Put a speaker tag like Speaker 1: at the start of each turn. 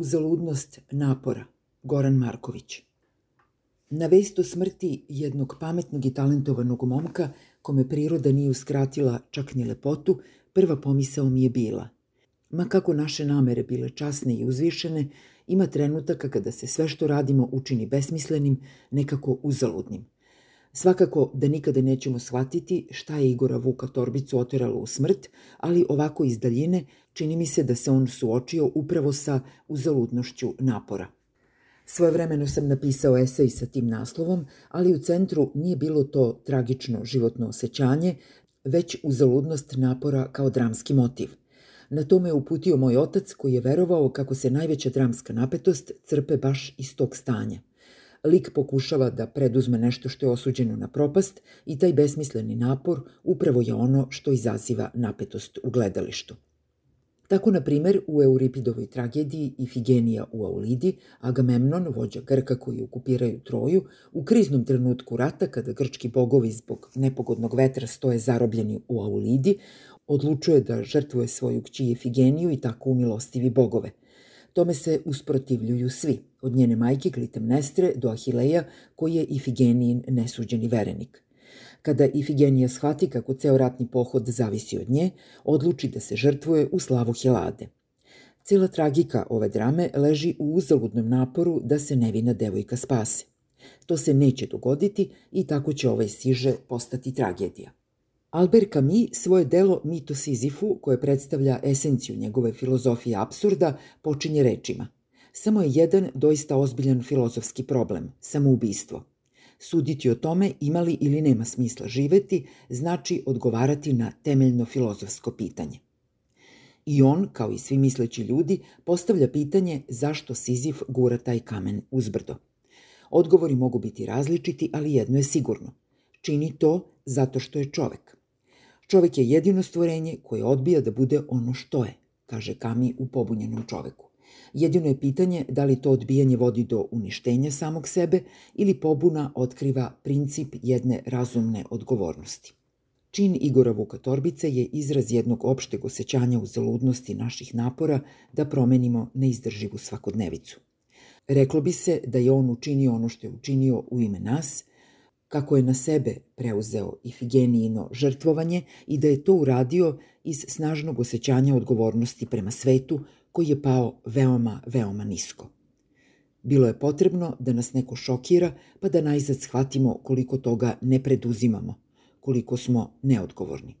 Speaker 1: Uzaludnost napora, Goran Marković. Na vest o smrti jednog pametnog i talentovanog momka, kome priroda nije uskratila čak ni lepotu, prva pomisao mi je bila. Ma kako naše namere bile časne i uzvišene, ima trenutaka kada se sve što radimo učini besmislenim, nekako uzaludnim. Svakako da nikada nećemo shvatiti šta je Igora Vuka Torbicu oteralo u smrt, ali ovako iz daljine čini mi se da se on suočio upravo sa uzaludnošću napora. Svojevremeno sam napisao esej sa tim naslovom, ali u centru nije bilo to tragično životno osjećanje, već uzaludnost napora kao dramski motiv. Na to me uputio moj otac koji je verovao kako se najveća dramska napetost crpe baš iz tog stanja. Lik pokušava da preduzme nešto što je osuđeno na propast i taj besmisleni napor upravo je ono što izaziva napetost u gledalištu. Tako, na primer, u Euripidovoj tragediji Ifigenija u Aulidi, Agamemnon, vođa Grka koji okupiraju Troju, u kriznom trenutku rata, kada grčki bogovi zbog nepogodnog vetra stoje zarobljeni u Aulidi, odlučuje da žrtvuje svoju kći Ifigeniju i tako umilostivi bogove. Tome se usprotivljuju svi, od njene majke Glitemnestre do Ahileja, koji je Ifigenijin nesuđeni verenik – Kada Ifigenija shvati kako ceo ratni pohod zavisi od nje, odluči da se žrtvuje u slavu Helade. Cela tragika ove drame leži u uzaludnom naporu da se nevina devojka spase. To se neće dogoditi i tako će ovaj siže postati tragedija. Albert Camus svoje delo Mito Sizifu, koje predstavlja esenciju njegove filozofije absurda, počinje rečima. Samo je jedan doista ozbiljan filozofski problem, samoubistvo. Suditi o tome ima li ili nema smisla živeti, znači odgovarati na temeljno filozofsko pitanje. I on, kao i svi misleći ljudi, postavlja pitanje zašto Sizif gura taj kamen uzbrdo. Odgovori mogu biti različiti, ali jedno je sigurno. Čini to zato što je čovek. Čovek je jedino stvorenje koje odbija da bude ono što je, kaže Kami u pobunjenom čoveku. Jedino je pitanje da li to odbijanje vodi do uništenja samog sebe ili pobuna otkriva princip jedne razumne odgovornosti. Čin Igora Vuka Torbice je izraz jednog opšteg osjećanja uzaludnosti naših napora da promenimo neizdrživu svakodnevicu. Reklo bi se da je on učinio ono što je učinio u ime nas, kako je na sebe preuzeo Ifigenijino žrtvovanje i da je to uradio iz snažnog osjećanja odgovornosti prema svetu koji je pao veoma, veoma nisko. Bilo je potrebno da nas neko šokira pa da najzad shvatimo koliko toga ne preduzimamo, koliko smo neodgovorni.